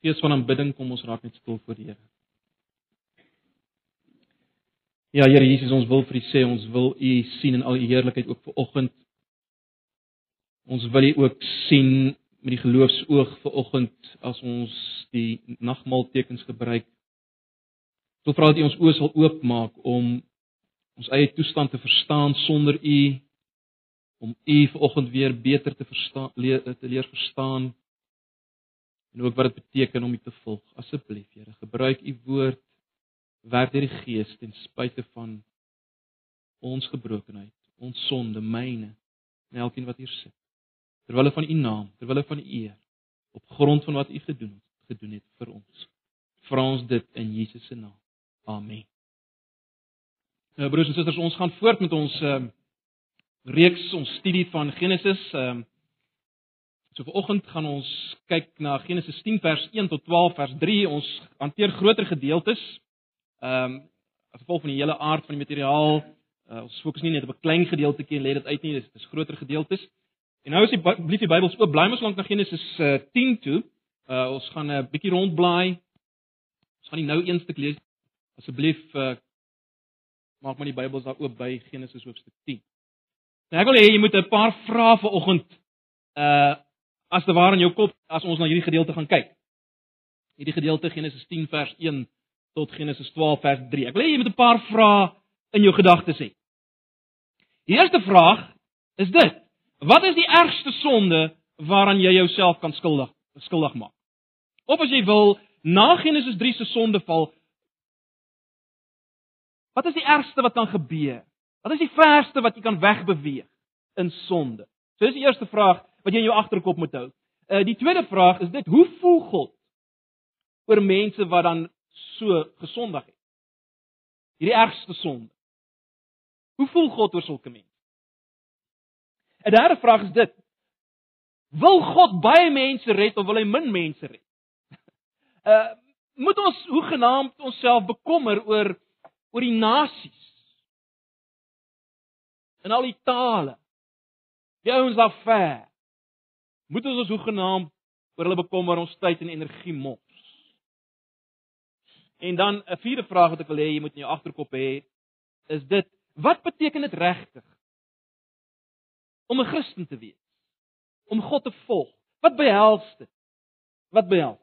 Gees van aanbidding, kom ons raak net stil voor die Here. Ja, Here Jesus, ons wil vir U sê, ons wil U sien in al U heerlikheid ook vir oggend. Ons wil U ook sien met die geloofsoog vir oggend as ons die nagmaaltekens gebruik. Tot vra dat U ons oë sal oopmaak om ons eie toestand te verstaan sonder U om U vanoggend weer beter te verstaan leer, te leer verstaan en ook wat dit beteken om U te volg. Asseblief, Here, gebruik U woord werk deur die Gees ten spyte van ons gebrokenheid, ons sonde, myne en elkeen wat hier sit. Terwyl van U naam, terwyl van U eer op grond van wat U gedoen het, gedoen het vir ons. Vra ons dit in Jesus se naam. Amen. Nou broers en susters, ons gaan voort met ons uh, reeks, ons studie van Genesis. Uh, So vanoggend gaan ons kyk na Genesis 10 vers 1 tot 12 vers 3. Ons hanteer groter gedeeltes. Ehm um, as gevolg van die hele aard van die materiaal, uh, ons fokus nie net op 'n klein gedeeltetjie en lê dit uit nie, dis dis groter gedeeltes. En nou as jy blief die Bybels oop, bly mos lank na Genesis uh, 10 toe. Uh, ons gaan 'n uh, bietjie rondblaai. Ons gaan nie nou een stuk lees asseblief uh, maak maar die Bybels daar oop by Genesis hoofstuk 10. Nou ek wil hê jy moet 'n paar vrae vanoggend uh as te waar in jou kop as ons na hierdie gedeelte gaan kyk. Hierdie gedeelte Genesis 10 vers 1 tot Genesis 12 vers 3. Ek wil hê jy moet 'n paar vrae in jou gedagtes hê. Die eerste vraag is dit: Wat is die ergste sonde waaraan jy jouself kan skuldig skuldig maak? Of as jy wil, na Genesis 3 se sondeval, wat is die ergste wat kan gebeur? Wat is die verste wat jy kan wegbeweeg in sonde? So dis die eerste vraag wat jy in jou agterkop moet hou. Uh die tweede vraag is dit: Hoe voel God oor mense wat dan so gesondig het? Hierdie ergste sonde. Hoe voel God oor sulke mense? 'n Derde vraag is dit: Wil God baie mense red of wil hy min mense red? Uh moet ons hoe genaamd onsself bekommer oor oor die nasies? En al die tale. Die ouens daar ver moet ons ons hoegenaamd oor hulle bekommer ons tyd en energie mors. En dan 'n vierde vraag wat ek wil hê jy moet in jou agterkop hê, is dit: Wat beteken dit regtig om 'n Christen te wees? Om God te volg. Wat behels dit? Wat behels?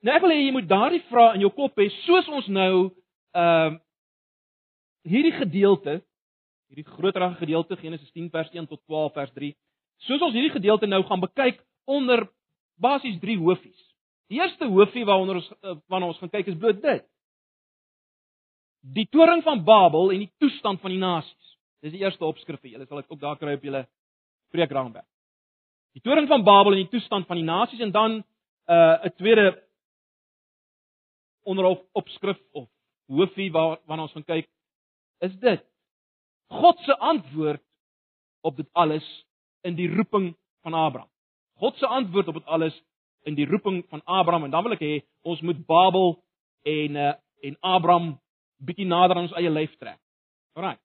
Nou ek wil hê jy moet daardie vraag in jou kop hê soos ons nou ehm uh, hierdie gedeelte, hierdie groterige gedeelte Genesis 10 vers 1 tot 12 vers 3 Soos ons hierdie gedeelte nou gaan bekyk onder basies 3 hofies. Die eerste hofie waaronder ons eh, waarna ons gaan kyk is bloot dit. Die toring van Babel en die toestand van die nasies. Dis die eerste opskrif vir julle. Sal ek ook daar kry op julle preekraamwerk. Die toring van Babel en die toestand van die nasies en dan 'n uh, 'n tweede onderhof opskrif of waar waarna ons gaan kyk is dit. God se antwoord op dit alles in die roeping van Abraham. God se antwoord op dit alles in die roeping van Abraham en dan wil ek hê ons moet Babel en uh, en Abraham bietjie nader aan ons eie lyf trek. Alraai.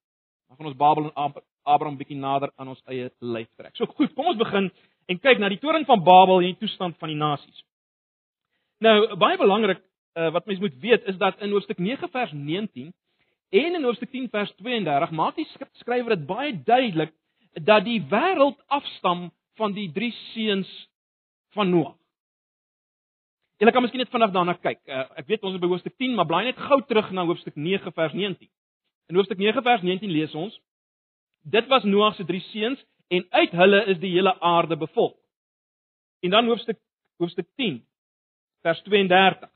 Dan gaan ons Babel en Abraham bietjie nader aan ons eie lyf trek. So goed, kom ons begin en kyk na die toring van Babel en die toestand van die nasies. Nou, baie belangrik uh, wat mens moet weet is dat in hoofstuk 9 vers 19 en in hoofstuk 10 vers 32 maak die skrywer dit baie duidelik dat die wêreld afstam van die drie seuns van Noag. Jy kan miskien net vinnig daarna kyk. Uh, ek weet ons is by hoofstuk 10, maar blaai net gou terug na hoofstuk 9 vers 19. In hoofstuk 9 vers 19 lees ons: Dit was Noag se drie seuns en uit hulle is die hele aarde bevolk. En dan hoofstuk hoofstuk 10 vers 32.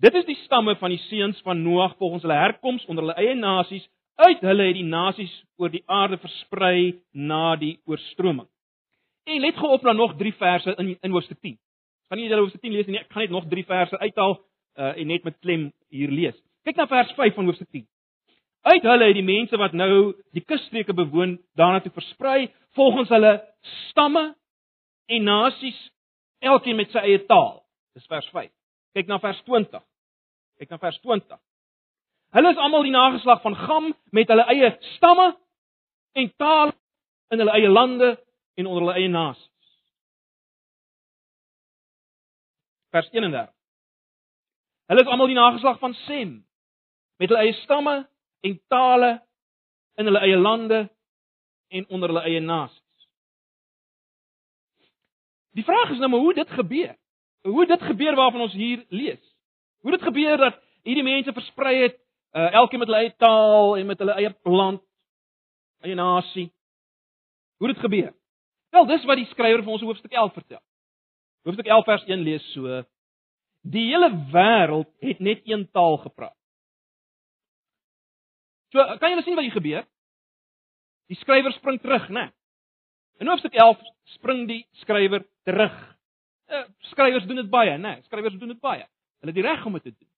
Dit is die stamme van die seuns van Noag volgens hulle herkoms onder hulle eie nasies Uit hulle het die nasies oor die aarde versprei na die oorstroming. En let gou op na nog 3 verse in in Hoofstuk 10. Gaan nie julle Hoofstuk 10 lees nie, ek gaan net nog 3 verse uithaal uh, en net met klem hier lees. Kyk na vers 5 van Hoofstuk 10. Uit hulle het die mense wat nou die kusstreke bewoon daarna toe versprei volgens hulle stamme en nasies, elkeen met sy eie taal. Dis vers 5. Kyk na vers 20. Kyk na vers 20. Hulle is almal die nageslag van Gam met hulle eie stamme en tale in hulle eie lande en onder hulle eie nasies. vers 31. Hulle is almal die nageslag van Sem met hulle eie stamme en tale in hulle eie lande en onder hulle eie nasies. Die vraag is nou maar hoe dit gebeur. Hoe dit gebeur waarvan ons hier lees. Hoe dit gebeur dat hierdie mense versprei het, uh, elkeen met hulle eie taal en met hulle eie land, eie nasie. Hoe dit gebeur. Wel, dis wat die skrywer vir ons hoofstuk 11 vertel. Hoofstuk 11 vers 1 lees so: Die hele wêreld het net een taal gepraat. So, kan jy sien wat hier gebeur? Die skrywer spring terug, né? In hoofstuk 11 spring die skrywer terug. Uh, skrywers doen dit baie, né? Skrywers doen dit baie. Hulle het die reg om dit te doen.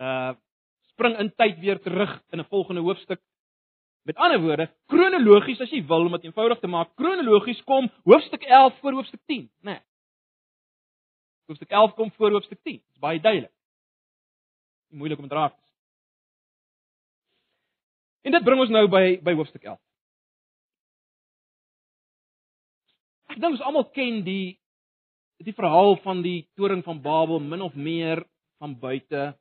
Uh spring in tyd weer terug in 'n volgende hoofstuk. Met ander woorde, kronologies as jy wil om dit eenvoudig te maak, kronologies kom hoofstuk 11 voor hoofstuk 10, né? Nee. Hoofstuk 11 kom voor hoofstuk 10. Dit is baie duidelik. Nie moeilik om te raak nie. En dit bring ons nou by by hoofstuk 11. Ek dink ons almal ken die die verhaal van die toring van Babel min of meer van buite.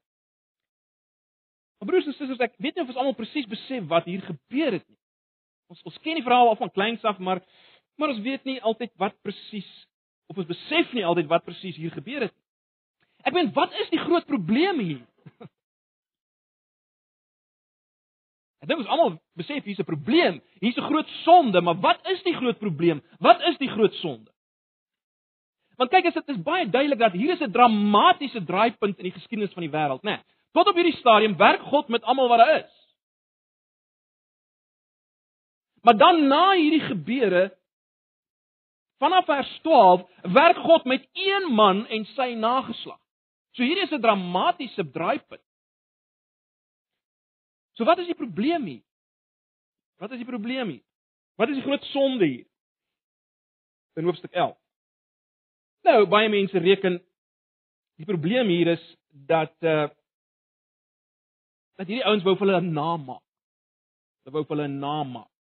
Maar broers en susters, ek weet nie of ons almal presies besef wat hier gebeur het nie. Ons ons ken die verhaal al van kleins af, maar maar ons weet nie altyd wat presies of ons besef nie altyd wat presies hier gebeur het nie. Ek meen, wat is die groot probleem hier? Dink ons almal besef hier's 'n probleem. Hier's 'n groot sonde, maar wat is die groot probleem? Wat is die groot sonde? Want kyk, dit is baie duidelik dat hier is 'n dramatiese draaipunt in die geskiedenis van die wêreld, né? Nee, tot op hierdie stadium werk God met almal wat daar is. Maar dan na hierdie gebeure vanaf vers 12 werk God met een man en sy nageslag. So hierdie is 'n dramatiese draaipunt. So wat is die probleem hier? Wat is die probleem hier? Wat is die groot sonde hier? In hoofstuk 11. Nou, baie mense reken die probleem hier is dat uh dat hierdie ouens wou vir hulle 'n naam maak. Hulle wou vir hulle 'n naam maak.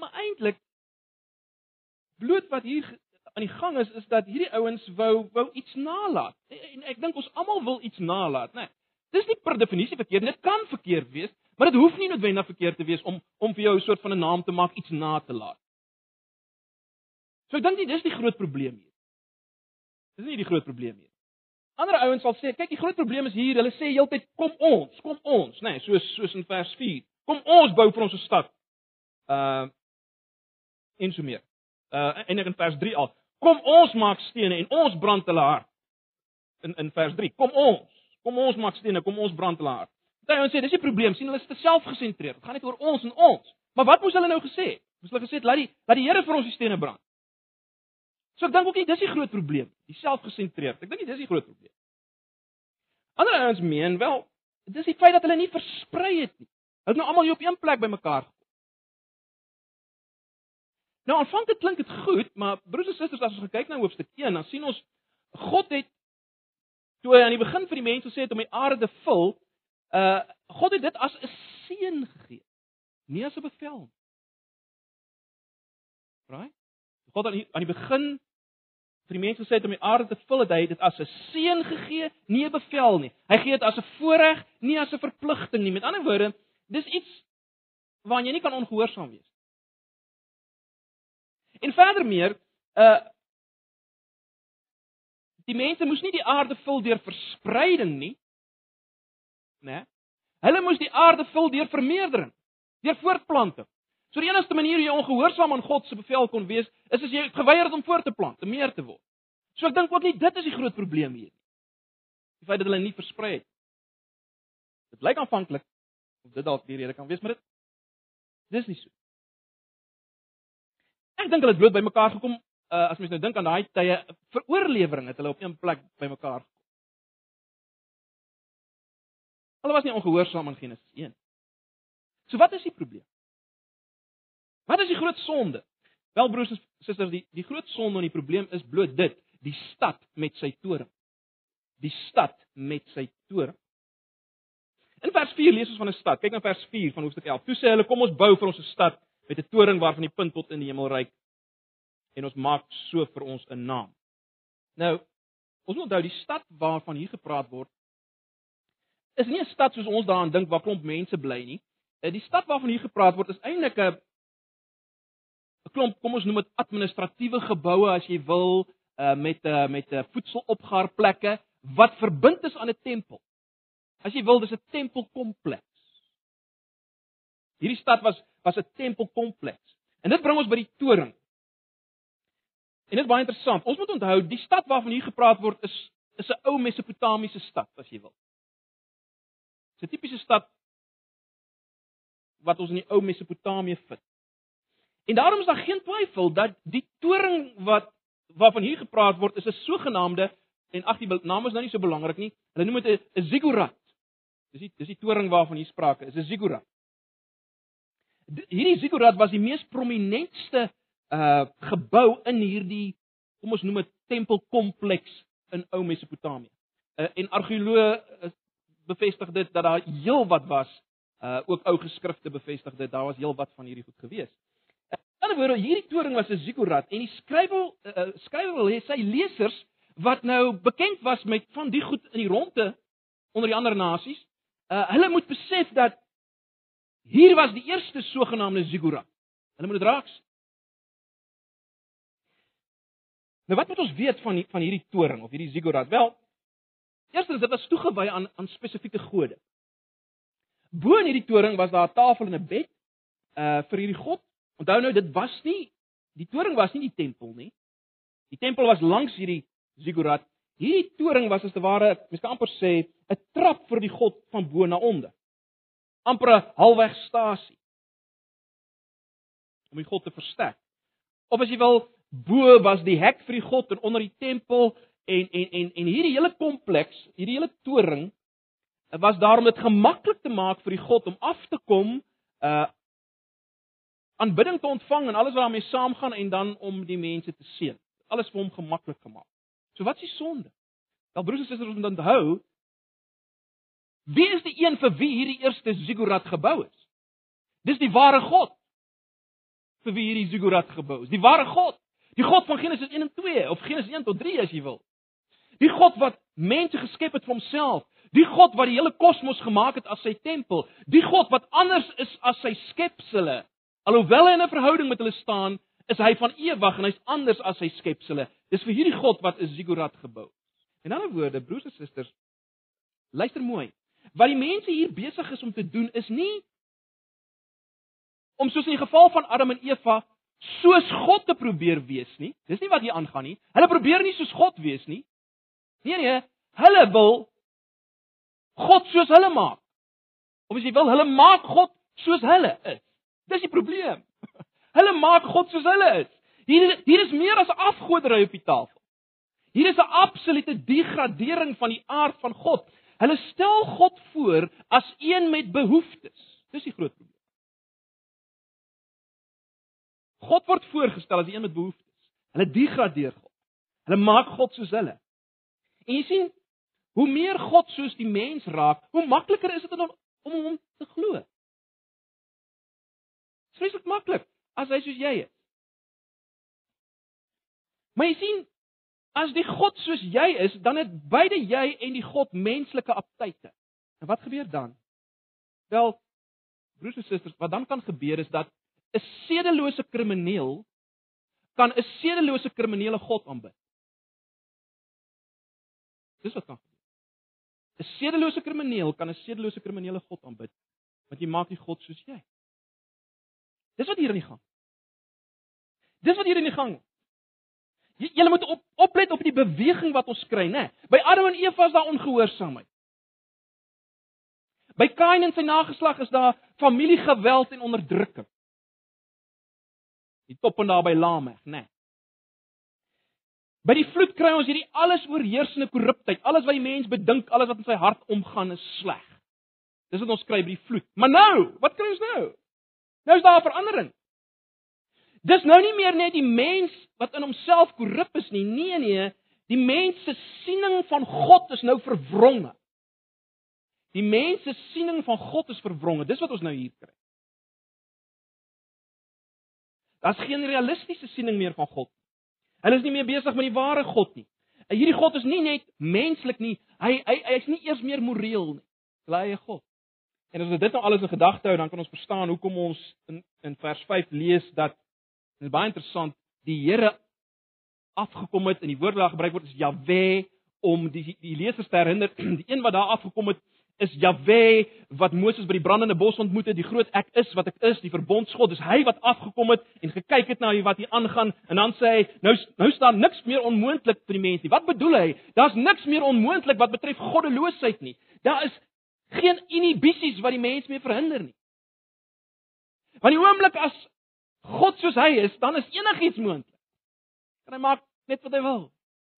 Maar eintlik bloot wat hier aan die gang is is dat hierdie ouens wou wou iets nalat. En ek dink ons almal wil iets nalat, né? Nee, dis nie per definisie verkeerd, dit kan verkeerd wees, maar dit hoef nie noodwendig verkeerd te wees om om vir jou 'n soort van 'n naam te maak, iets na te laat. So ek dink dis die groot probleem hier. Dis nie die groot probleem nie. Ander ouens sal sê, kyk, die groot probleem is hier, hulle sê heeltyd kom ons, kom ons, nê, nee, soos soos in vers 4. Kom ons bou vir ons 'n stad. Uh en so meer. Uh en in vers 3 al. Kom ons maak stene en ons brand hulle hart. In in vers 3. Kom ons. Kom ons maak stene, kom ons brand hulle hart. Party ouens sê dis die probleem, sien hulle is te selfgesentreerd. Dit gaan net oor ons en ons. Maar wat moes hulle nou gesê? Moes hulle gesê laat die laat die Here vir ons die stene brand. So ek dink ook nie dis die groot probleem, die selfgesentreerd. Ek dink nie dis die groot probleem. Ander ouens meen wel, dis die feit dat hulle nie versprei het nie. Hulle het nou almal hier op een plek bymekaar. Nou aanvanklik klink dit goed, maar broers en susters, as ons kyk na hoofstuk 1, dan sien ons God het toe hy aan die begin vir die mense sê het om die aarde te vul, uh God het dit as 'n seën gegee, nie as 'n bevel nie. Right? God aan die, aan die begin vir die mense gesê het om die aarde te vul, het hy dit as 'n seën gegee, nie 'n bevel nie. Hy gee dit as 'n voorreg, nie as 'n verpligting nie. Met ander woorde, dis iets waaraan jy nie kan ongehoorsaam wees. En verder meer, uh die mense moes nie die aarde vul deur verspreiding nie. Né? Nee? Hulle moes die aarde vul deur vermeerdering, deur voortplanting. So die enigste manier hoe jy ongehoorsaam aan God se bevel kon wees, is as jy geweier het om voort te plant, om meer te word. So ek dink ook nie dit is die groot probleem hier nie. Die feit dat hulle nie versprei het. Dit blyk aanvanklik of dit dalk die rede kan wees, maar dit dis nie so. Ek dink hulle het bloot bymekaar gekom uh, as mens nou dink aan daai tye vir oorlewering het hulle op een plek bymekaar gekom. Hulle was nie ongehoorsaam aan Genesis 1. So wat is die probleem? Wat is die groot sonde? Wel broers en susters, die die groot sonde en die probleem is bloot dit, die stad met sy toring. Die stad met sy toring. In vers 4 lees ons van 'n stad. Kyk na vers 4 van hoofstuk 11. Toe sê hulle kom ons bou vir ons 'n stad met 'n toring waarvan die punt tot in die hemel reik en ons maak so vir ons 'n naam. Nou, Ons moet onthou die stad waarvan hier gepraat word is nie 'n stad soos ons daaraan dink waar klomp mense bly nie. Eh, die stad waarvan hier gepraat word is eintlik 'n klomp, kom ons noem dit administratiewe geboue as jy wil, uh met uh, met 'n uh, voedselopgaarplekke wat verbind is aan 'n tempel. As jy wil, dis 'n tempelkompleks. Hierdie stad was was 'n tempelkompleks. En dit bring ons by die toring. En dit is baie interessant. Ons moet onthou, die stad waarvan hier gepraat word is is 'n ou Mesopotamiese stad, as jy wil. 'n tipiese stad wat ons in die ou Mesopotamië vind. En daarom is daar geen twyfel dat die toring wat waarvan hier gepraat word is 'n sogenaamde en ag die naam is nou nie so belangrik nie. Hulle noem dit 'n ziggurat. Dis die dis die toring waarvan hier sprake is, 'n ziggurat. Hierdie ziggurat was die mees prominentste uh gebou in hierdie kom ons noem dit tempelkompleks in ou Mesopotamië. Uh, en argeoloë uh, bevestig dit dat daar heel wat was uh ook ou geskrifte bevestig dit daar was heel wat van hierdie goed gewees. Ander woorde, hierdie toring was 'n ziggurat en die skrywer uh, skrywer wil hê sy lesers wat nou bekend was met van die goed in die ronde onder die ander nasies, uh hulle moet besef dat hier was die eerste sogenaamde ziggurat. Hulle moet dit raaks. Nou wat moet ons weet van die, van hierdie toring of hierdie ziggurat? Wel, eerstens dit was toegewy aan aan spesifieke gode. Bo in hierdie toring was daar 'n tafel en 'n bed uh vir hierdie god. Onthou nou dit was nie die toring was nie die tempel nie. Die tempel was langs hierdie ziggurat. Hierdie toring was as te ware, mens kan amper sê, 'n trap vir die god van bo na onder. amper 'n halfweg stasie om die god te versterk. Of as jy wil, bo was die hek vir die god en onder die tempel en en en en hierdie hele kompleks, hierdie hele toring was daar om dit gemaklik te maak vir die God om af te kom uh aanbidding te ontvang en alles wat daarmee saamgaan en dan om die mense te seën. Alles vir hom gemaklik gemaak. So wat is die sonde? Wel broers en susters, ons moet onthou wie is die een vir wie hierdie eerste ziggurat gebou is? Dis die ware God. Vir wie hierdie ziggurat gebou is? Die ware God. Die God van Genesis 1 en 2 of Genesis 1 tot 3 as jy wil. Die God wat mense geskep het vir homself, Die God wat die hele kosmos gemaak het as sy tempel, die God wat anders is as sy skepsele. Alhoewel hy in 'n verhouding met hulle staan, is hy van ewig en hy's anders as sy skepsele. Dis vir hierdie God wat 'n ziggurat gebou. In ander woorde, broers en susters, luister mooi. Wat die mense hier besig is om te doen is nie om soos in die geval van Adam en Eva soos God te probeer wees nie. Dis nie wat hier aangaan nie. Hulle probeer nie soos God wees nie. Nee nee, hulle wil God soos hulle maak. Of as jy wil, hulle maak God soos hulle is. Dis die probleem. Hulle maak God soos hulle is. Hier hier is meer as afgoderry op die tafel. Hier is 'n absolute degradering van die aard van God. Hulle stel God voor as een met behoeftes. Dis die groot probleem. God word voorgestel as een met behoeftes. Hulle degradeer God. Hulle maak God soos hulle. En jy sien, Hoe meer God soos die mens raak, hoe makliker is dit om om hom te glo. Vreeslik maklik as hy soos jy is. Maar jy sien, as die God soos jy is, dan het beide jy en die God menslike aptyte. En wat gebeur dan? Wel, broers en susters, wat dan kan gebeur is dat 'n sedelose krimineel kan 'n sedelose kriminele God aanbid. Dis wat kan gebeur. 'n sedelose krimineel kan 'n sedelose kriminele God aanbid, want jy maak die God soos jy. Dis wat hier in die gang. Dis wat hier in die gang. Jy jy moet op oplet op die beweging wat ons kry, né? By Adam en Eva is daar ongehoorsaamheid. By Kain en sy nageslag is daar familiegeweld en onderdrukking. Die top en daar by Lameg, né? By die vloed kry ons hierdie alles oorheersende korruptheid. Alles wat die mens bedink, alles wat in sy hart omgaan is sleg. Dis wat ons kry by die vloed. Maar nou, wat kry ons nou? Nou is daar 'n verandering. Dis nou nie meer net die mens wat in homself korrup is nie. Nee nee, die mens se siening van God is nou verwronge. Die mens se siening van God is verwronge. Dis wat ons nou hier kry. Daar's geen realistiese siening meer van God nie. Hulle is nie meer besig met die ware God nie. hierdie God is nie net menslik nie. Hy hy hy's nie eers meer moreel nie. Blye God. En as ons dit nou alles in gedagte hou, dan kan ons verstaan hoekom ons in in vers 5 lees dat dit baie interessant, die Here afgekom het en die woord wat daar gebruik word is Jahwe om die die lesers te herinner, die een wat daar afgekom het is Jahwe wat Moses by die brandende bos ontmoet het, die groot ek is wat ek is, die verbondsgod. Dis hy wat afgekom het en gekyk het na wat hier aangaan en dan sê hy, nou nou staan niks meer onmoontlik vir die mens nie. Wat bedoel hy? Daar's niks meer onmoontlik wat betref goddeloosheid nie. Daar is geen inhibisies wat die mens mee verhinder nie. Want die oomblik as God soos hy is, dan is enigiets moontlik. Kan hy maak net wat hy wil.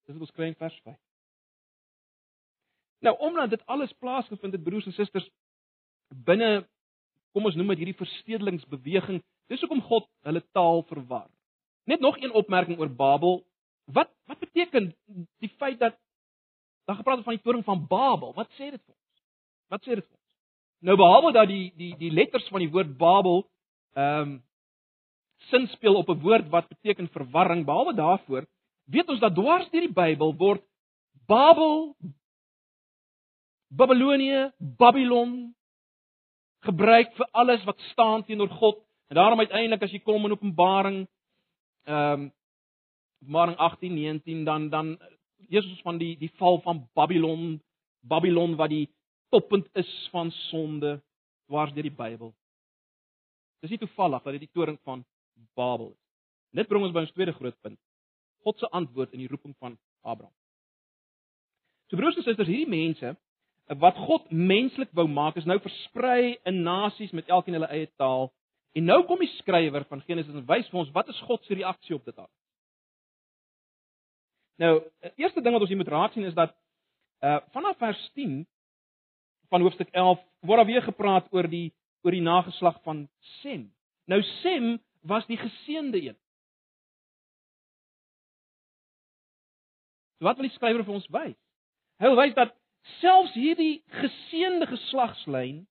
Dis wat ons kry in vers 5. Nou omdat dit alles plaasgevind het broers en susters binne kom ons noem dit hierdie verstedelingsbeweging, dis hoekom God hulle taal verwar. Net nog een opmerking oor Babel. Wat wat beteken die feit dat daar gepraat word van die toring van Babel? Wat sê dit vir ons? Wat sê dit vir ons? Nou behalwe dat die die die letters van die woord Babel ehm um, sin speel op 'n woord wat beteken verwarring, behalwe daarvoor weet ons dat dwars deur die Bybel word Babel Babilonie, Babylon gebruik vir alles wat staan teenoor God. En daarom uiteindelik as jy kom in Openbaring ehm um, Openbaring 18, 19 dan dan Jesus van die die val van Babylon, Babylon wat die toppunt is van sonde dwars deur die Bybel. Dis nie toevallig dat dit die toring van Babel is. Dit bring ons by ons tweede groot punt. God se antwoord in die roeping van Abraham. So broers en susters, hierdie mense wat God menslik wou maak is nou versprei in nasies met elkeen hulle eie taal. En nou kom die skrywer van Genesis en wys vir ons wat is God se reaksie op dit al. Nou, die eerste ding wat ons hier moet raak sien is dat uh vanaf vers 10 van hoofstuk 11 word daar weer gepraat oor die oor die nageslag van Sem. Nou Sem was die geseënde een. So wat wil die skrywer vir ons wys? Hy wil wys dat selfs hierdie geseënde geslagslyn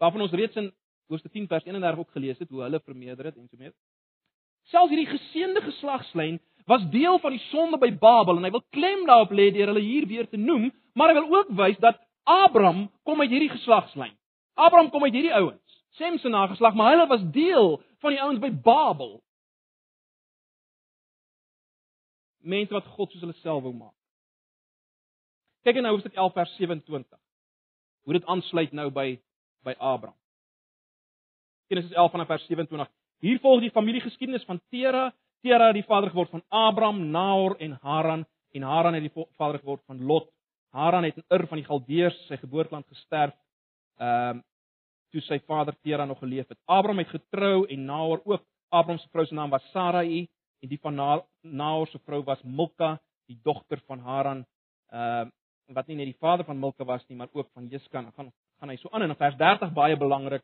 waarvan ons reeds in Hoofstuk 10 vers 31 ook gelees het hoe hulle vermeerder het en so meer. Selfs hierdie geseënde geslagslyn was deel van die sonde by Babel en hy wil klem daarop lê deur hulle hier weer te noem, maar hy wil ook wys dat Abraham kom uit hierdie geslagslyn. Abraham kom uit hierdie ouens. Sem se nageslag, maar hulle was deel van die ouens by Babel. Mense wat God soos hulle self wou maak. Kyk in Hoofstuk 11 vers 27. Hoe dit aansluit nou by by Abraham. Genesis 11 vanaf vers 27. Hier volg die familiegeskiedenis van Tera. Tera het die vader geword van Abraham, Nahor en Haran en Haran het die vader geword van Lot. Haran het in Ur van die Galdeërs sy geboorteland gesterf. Ehm um, toe sy vader Tera nog geleef het. Abraham het getrou en Nahor ook. Abraham se vrou se naam was Sarai en die van Nahor se vrou was Milka, die dogter van Haran. Ehm uh, wat nie net die vader van Milka was nie, maar ook van Jeskan. Gaan gaan hy so aan in vers 30 baie belangrik.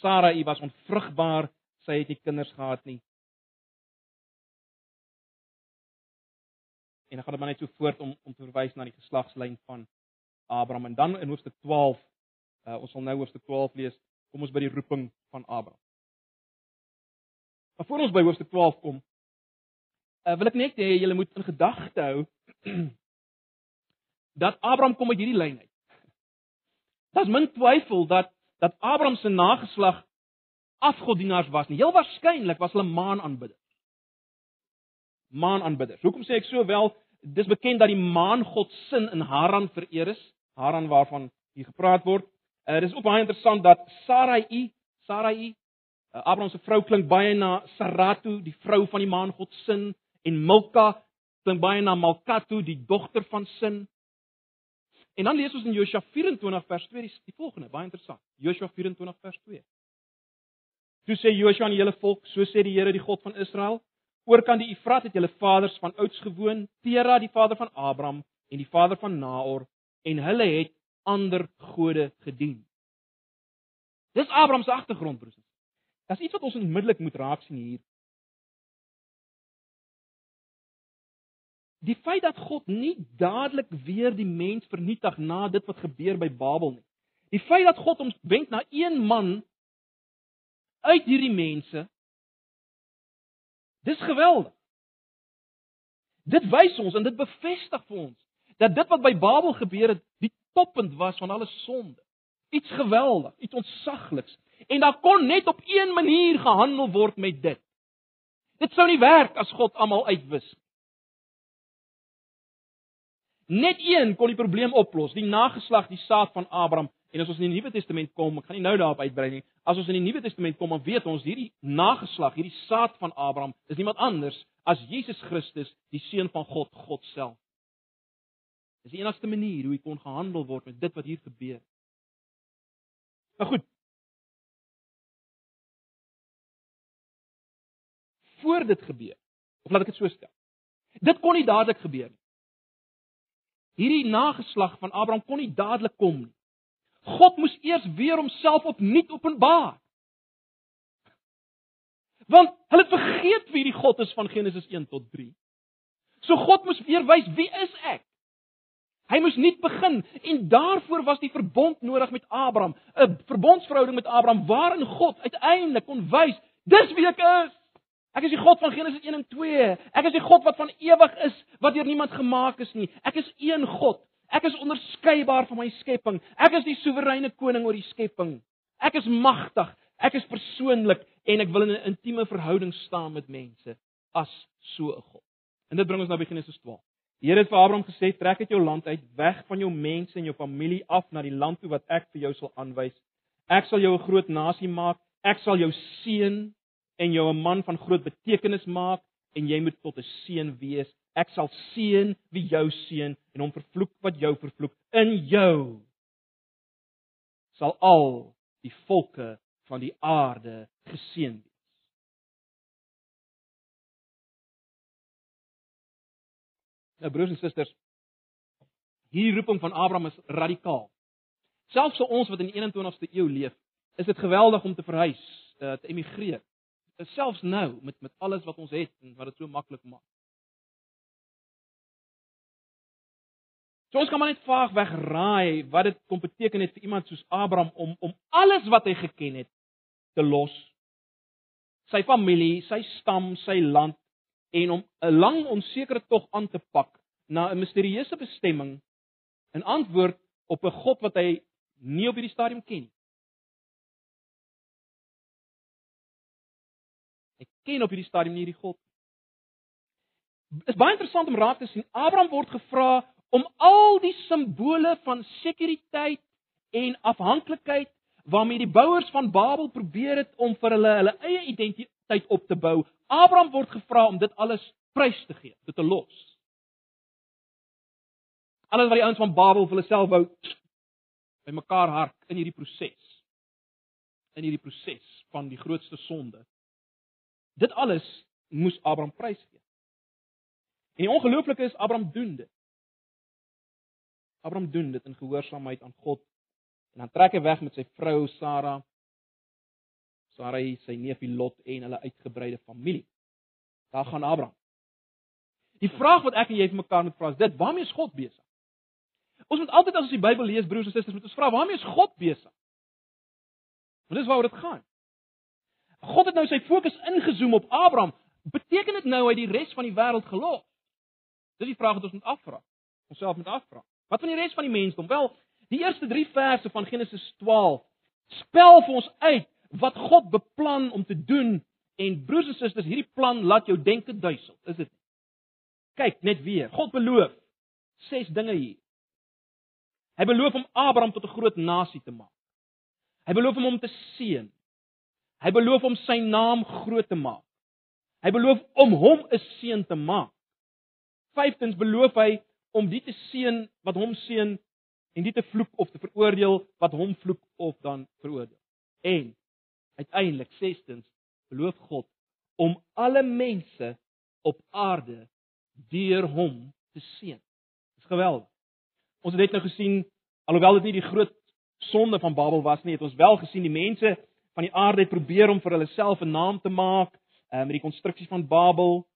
Sara u was onvrugbaar, sy het nie kinders gehad nie. En dan gaan dit maar net so voort om om te verwys na die geslagslyn van Abraham en dan in hoofstuk 12 uh, ons sal nou hoofstuk 12 lees. Kom ons by die roeping van Abraham. Maar voor ons by hoofstuk 12 kom, uh, wil ek net hê julle moet in gedagte hou dat Abraham kom uit hierdie lyn uit. Daar's min twyfel dat dat Abraham se nageslag afgodienaars was nie. Heel waarskynlik was hulle maanaanbidders. Maanaanbidders. Hoekom sê ek so wel? Dis bekend dat die maangod sin in Haran vereer is. Haran waarvan hier gepraat word. Uh, dis ook baie interessant dat Sarai, Sarai, uh, Abraham se vrou klink baie na Saratu, die vrou van die maangod sin en Milka klink baie na Malkatu, die dogter van sin. En dan lees ons in Josua 24 vers 2 die, die volgende, baie interessant. Josua 24 vers 2. Toe sê Josua aan die hele volk, so sê die Here die God van Israel, oor kan die Efrat het julle vaders van ouds gewoon, Tera die vader van Abraham en die vader van Nahor en hulle het ander gode gedien. Dis Abraham se agtergrond broers. Dis iets wat ons onmiddellik moet raak sien hier. die feit dat God nie dadelik weer die mens vernietig na dit wat gebeur by Babel nie. Die feit dat God hom wenk na een man uit hierdie mense dis geweldig. Dit wys ons en dit bevestig vir ons dat dit wat by Babel gebeur het, die toppunt was van alle sonde. Iets geweldig, iets ontsagliks. En daar kon net op een manier gehandel word met dit. Dit sou nie werk as God almal uitwis nie. Net een kon die probleem oplos, die nageslag, die saad van Abraham. En as ons in die Nuwe Testament kom, ek gaan nie nou daarop uitbrei nie. As ons in die Nuwe Testament kom, dan weet ons hierdie nageslag, hierdie saad van Abraham, is niemand anders as Jesus Christus, die seun van God, God self. Dis die enigste manier hoe hy kon gehandel word met dit wat hier gebeur. Nou goed. Voor dit gebeur, of laat ek dit so stel. Dit kon nie dadelik gebeur nie. Hierdie nageslag van Abraham kon nie dadelik kom nie. God moes eers weer homself opnuut openbaar. Want hulle het vergeet wie die God is van Genesis 1 tot 3. So God moes weer wys wie is ek? Hy moes nuut begin en daarvoor was die verbond nodig met Abraham, 'n verbondsverhouding met Abraham waarin God uiteindelik kon wys dis wie ek is. Ek is die God van Genesis 1 en 2. Ek is die God wat van ewig is, wat deur niemand gemaak is nie. Ek is een God. Ek is onderskeibaar van my skepping. Ek is die soewereine koning oor die skepping. Ek is magtig. Ek is persoonlik en ek wil in 'n intieme verhouding staan met mense as so 'n God. En dit bring ons nou by Genesis 12. Die Here het vir Abraham gesê: "Trek uit jou land uit, weg van jou mense en jou familie af na die land toe wat ek vir jou sal aanwys. Ek sal jou 'n groot nasie maak. Ek sal jou seën en jou 'n man van groot betekenis maak en jy moet tot 'n seën wees. Ek sal seën wie jou seën en hom vervloek wat jou vervloek. In jou sal al die volke van die aarde geseën wees. Nou broers en susters, hierdie roeping van Abraham is radikaal. Selfs vir ons wat in die 21ste eeu leef, is dit geweldig om te verhuis, eh, te emigreer selfs nou met met alles wat ons het en wat dit so maklik maak. So ons kan maar net vaag wegraai wat dit kom beteken het vir iemand soos Abraham om om alles wat hy geken het te los. Sy familie, sy stam, sy land en om 'n lang onsekere tog aan te pak na 'n misterieuse bestemming in antwoord op 'n God wat hy nie op hierdie stadium ken nie. ken op hierdie stadium nie hierdie God. Is baie interessant om raak te sien. Abraham word gevra om al die simbole van sekuriteit en afhanklikheid waarmee die bouers van Babel probeer het om vir hulle hulle eie identiteit op te bou. Abraham word gevra om dit alles prys te gee, dit te los. Alles wat die ouens van Babel vir hulle self wou by mekaar hark in hierdie proses. In hierdie proses van die grootste sonde Dit alles moes Abraham prysgee. En die ongelooflike is Abraham doen dit. Abraham doen dit in gehoorsaamheid aan God. En dan trek hy weg met sy vrou Sara. Sara hy sy neefie Lot en hulle uitgebreide familie. Daar gaan Abraham. Die vraag wat ek en jy vir mekaar moet vra is dit: Waarmee is God besig? Ons moet altyd as ons die Bybel lees, broers en susters, moet ons vra: Waarmee is God besig? Want dis waaroor dit gaan. God het nou sy fokus ingezoom op Abraham. Beteken dit nou hy die res van die wêreld gelos? Dis die vraag wat ons moet afvra. Ons self moet afvra. Wat van die res van die mensdom? Wel, die eerste 3 verse van Genesis 12 spel vir ons uit wat God beplan om te doen en broers en susters, hierdie plan laat jou denke duisel, is dit? Kyk net weer. God beloof ses dinge hier. Hy beloof om Abraham tot 'n groot nasie te maak. Hy beloof hom om te seën. Hy beloof om sy naam groot te maak. Hy beloof om hom 'n seun te maak. Vyftens beloof hy om die te seën wat hom seën en die te vloek of te veroordeel wat hom vloek of dan veroordeel. En uiteindelik sestens beloof God om alle mense op aarde deur hom te seën. Dis geweldig. Ons het net nou gesien alhoewel dit nie die groot sonde van Babel was nie, het ons wel gesien die mense van die aarde het probeer om vir hulle self 'n naam te maak uh, met die konstruksie van Babel.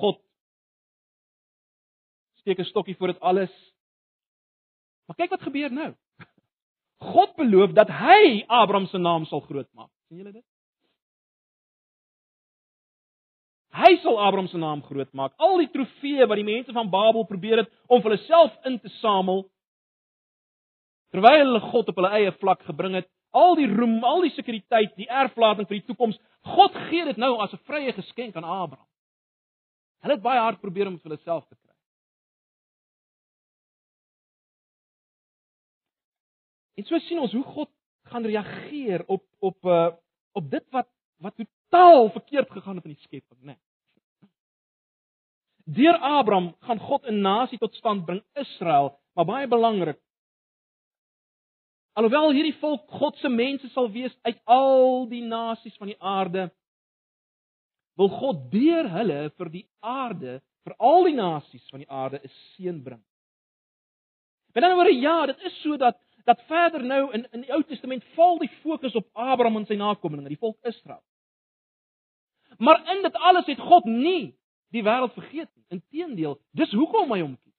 God steek 'n stokkie voor dit alles. Maar kyk wat gebeur nou. God beloof dat hy Abraham se naam sal groot maak. sien julle dit? Hy sal Abraham se naam groot maak. Al die trofeeë wat die mense van Babel probeer het om vir hulle self in te samel terwyl hulle God op hulle eie vlak gebring het, al die roem, al die sekuriteit, die erflating vir die toekoms, God gee dit nou as 'n vrye geskenk aan Abraham. Hulle het baie hard probeer om vir hulle self te En so sien ons hoe God gaan reageer op op uh op dit wat wat totaal verkeerd gegaan het in die skepping, né? Nee. Deur Abraham gaan God 'n nasie tot stand bring, Israel, maar baie belangrik. Alhoewel hierdie volk God se mense sal wees uit al die nasies van die aarde, wil God deur hulle vir die aarde, vir al die nasies van die aarde 'n seën bring. Met ander woorde, ja, dit is so dat verder nou in in die Ou Testament val die fokus op Abraham en sy nakommelinge, die volk Israel. Maar in dit alles het God nie die wêreld vergeet nie. Inteendeel, dis hoekom hy hom kies.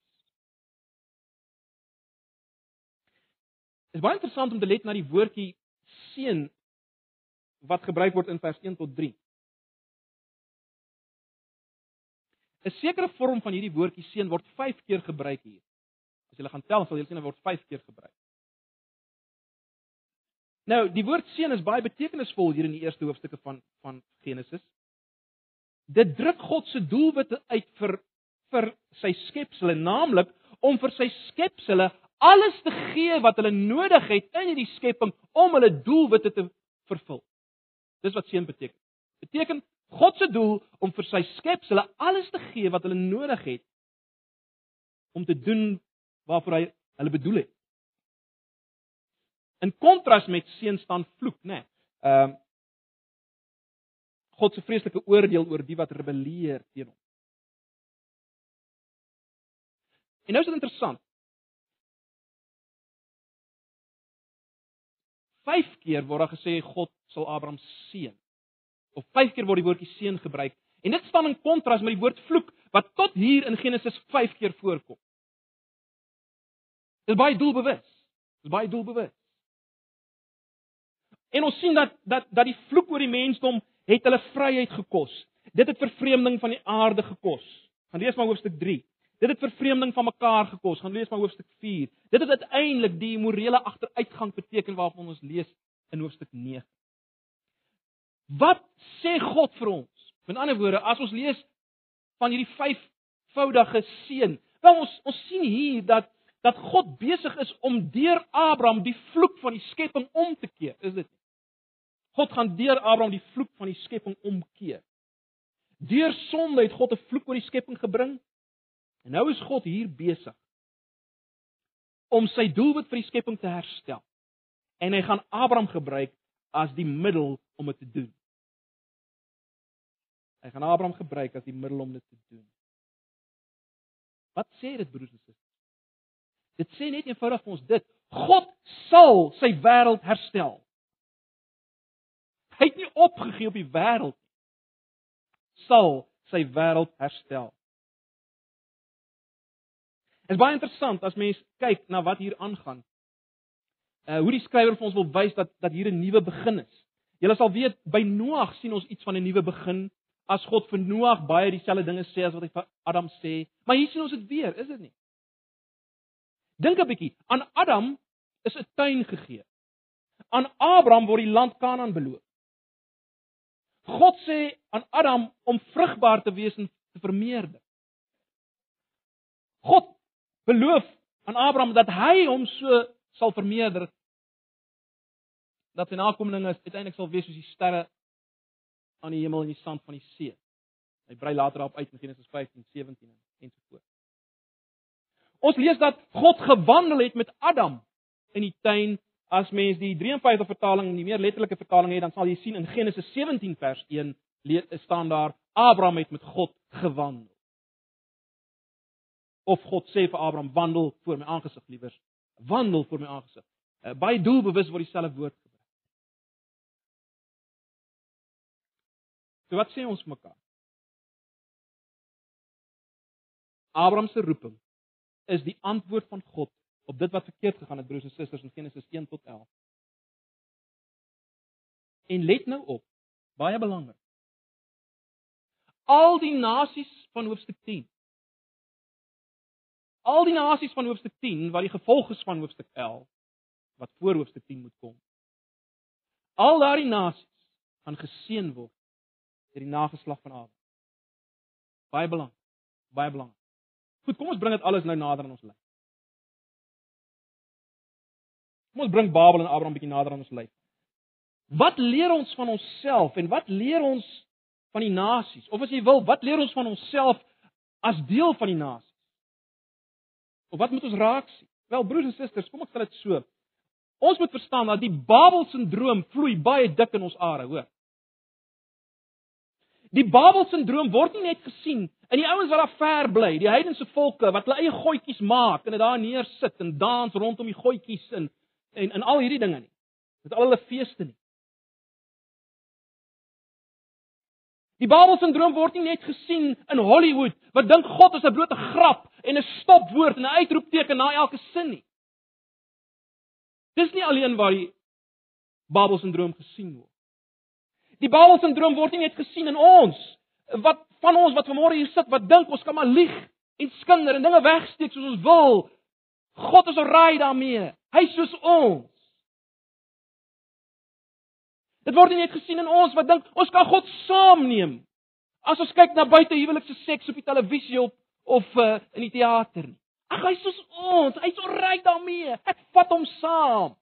Dit is baie interessant om te let na die woordjie seën wat gebruik word in vers 1 tot 3. 'n Sekere vorm van hierdie woordjie seën word 5 keer gebruik hier. As jy gaan tel, sal jy sien dit word 5 keer gebruik. Nou, die woord seën is baie betekenisvol hier in die eerste hoofstukke van van Genesis dit druk God se doelwitte uit vir vir sy skepsele, naamlik om vir sy skepsele alles te gee wat hulle nodig het in hierdie skepping om hulle doelwitte te vervul. Dis wat seën beteken. Beteken God se doel om vir sy skepsele alles te gee wat hulle nodig het om te doen waarvoor hy hulle bedoel het. In kontras met seën staan vloek, né? Nee. Ehm uh, God se vreeslike oordeel oor die wat rebelleer teen hom. En nou is dit interessant. Vyf keer word daar gesê God sal Abraham seën. Of vyf keer word die woordjie seën gebruik. En dit staan in kontras met die woord vloek wat tot hier in Genesis 5 keer voorkom. Dit is baie doelbewus. Dit is baie doelbewus. En ons sien dat dat dat die vloek oor die mensdom het hulle vryheid gekos. Dit het vervreemding van die aarde gekos. Gaan lees maar hoofstuk 3. Dit het vervreemding van mekaar gekos. Gaan lees maar hoofstuk 4. Dit het uiteindelik die morele agteruitgang beteken waarvan ons lees in hoofstuk 9. Wat sê God vir ons? Met ander woorde, as ons lees van hierdie vyfvoudige seën, wel ons ons sien hier dat dat God besig is om deur Abraham die vloek van die skepping om te keer. Is dit? God gaan deur Abraham die vloek van die skepping omkeer. Deur sonde het God 'n vloek oor die skepping gebring. En nou is God hier besig om sy doelwit vir die skepping te herstel. En hy gaan Abraham gebruik as die middel om dit te doen. Hy gaan Abraham gebruik as die middel om dit te doen. Wat sê dit broers en susters? Dit sê net eenvoudig vir ons dit: God sal sy wêreld herstel. Hy het nie opgegee op die wêreld sal sy wêreld herstel. Dit is baie interessant as mens kyk na wat hier aangaan. Uh hoe die skrywer vir ons wil wys dat dat hier 'n nuwe begin is. Julle sal weet by Noag sien ons iets van 'n nuwe begin as God vir Noag baie dieselfde dinge sê as wat hy vir Adam sê. Maar hier sien ons dit weer, is dit nie? Dink 'n bietjie. Aan Adam is 'n tuin gegee. Aan Abraham word die land Kanaan beloof. God sê aan Adam om vrugbaar te wees en te vermeerder. God beloof aan Abraham dat hy hom so sal vermeerder dat sy nakommelinge uiteindelik sal wees soos die sterre aan die hemel en die sand van die see. Hy brei later daarop uit in Genesis 15:17 en so voort. Ons lees dat God gewandel het met Adam in die tuin as mens die 53 vertaling, die meer letterlike vertaling het, dan sal jy sien in Genesis 17 vers 1 staan daar Abraham het met God gewandel. Of God sê vir Abraham wandel voor my aangesig liewers, wandel voor my aangesig. Uh, baie doelbewus word dieselfde woord gebruik. So wat sê ons mekaar? Abraham se roeping is die antwoord van God op dit wat verkeerd gegaan het broers en susters in Genesis 1 tot 11. En let nou op, baie belangrik. al die nasies van hoofstuk 10. Al die nasies van hoofstuk 10 wat die gevolg is van hoofstuk 11 wat voor hoofstuk 10 moet kom. Al daardie nasies gaan geseën word deur die nageslag van Abraham. Baie belangrik. Baie belangrik. Goed, kom ons bring dit alles nou nader aan ons lewe. Kom ons bring Babel en Abraham bietjie nader aan ons lewe. Wat leer ons van onsself en wat leer ons van die nasies? Of as jy wil, wat leer ons van onsself as deel van die nasies? Of wat moet ons raak sien? Wel broers en susters, kom ek stel dit so. Ons moet verstaan dat die Babel-sindroom vloei baie dik in ons are, hoor. Die Babel-sindroom word nie net gesien in die ouens wat daar ver bly, die heidense volke wat hulle eie goetjies maak en dit daar neersit en dans rondom die goetjies en en en al hierdie dinge nie. Met al hulle feeste nie. Die Babel-sindroom word nie net gesien in Hollywood wat dink God is 'n blote grap en 'n stopwoord en 'n uitroepteken na elke sin nie. Dis nie alleen waar die Babel-sindroom gesien word. Die Babel-sindroom word nie net gesien in ons wat van ons wat vanmôre hier sit wat dink ons kan maar lieg en skinder en dinge wegsteek soos ons wil. God is oral daarmee. Hy soos ons. Dit word nie net gesien in ons wat dink ons kan God saamneem. As ons kyk na buite huwelikse seks op die televisie op of uh, in die teater nie. Ag hy soos ons, hy's so ryk daarmee. Ek vat hom saam.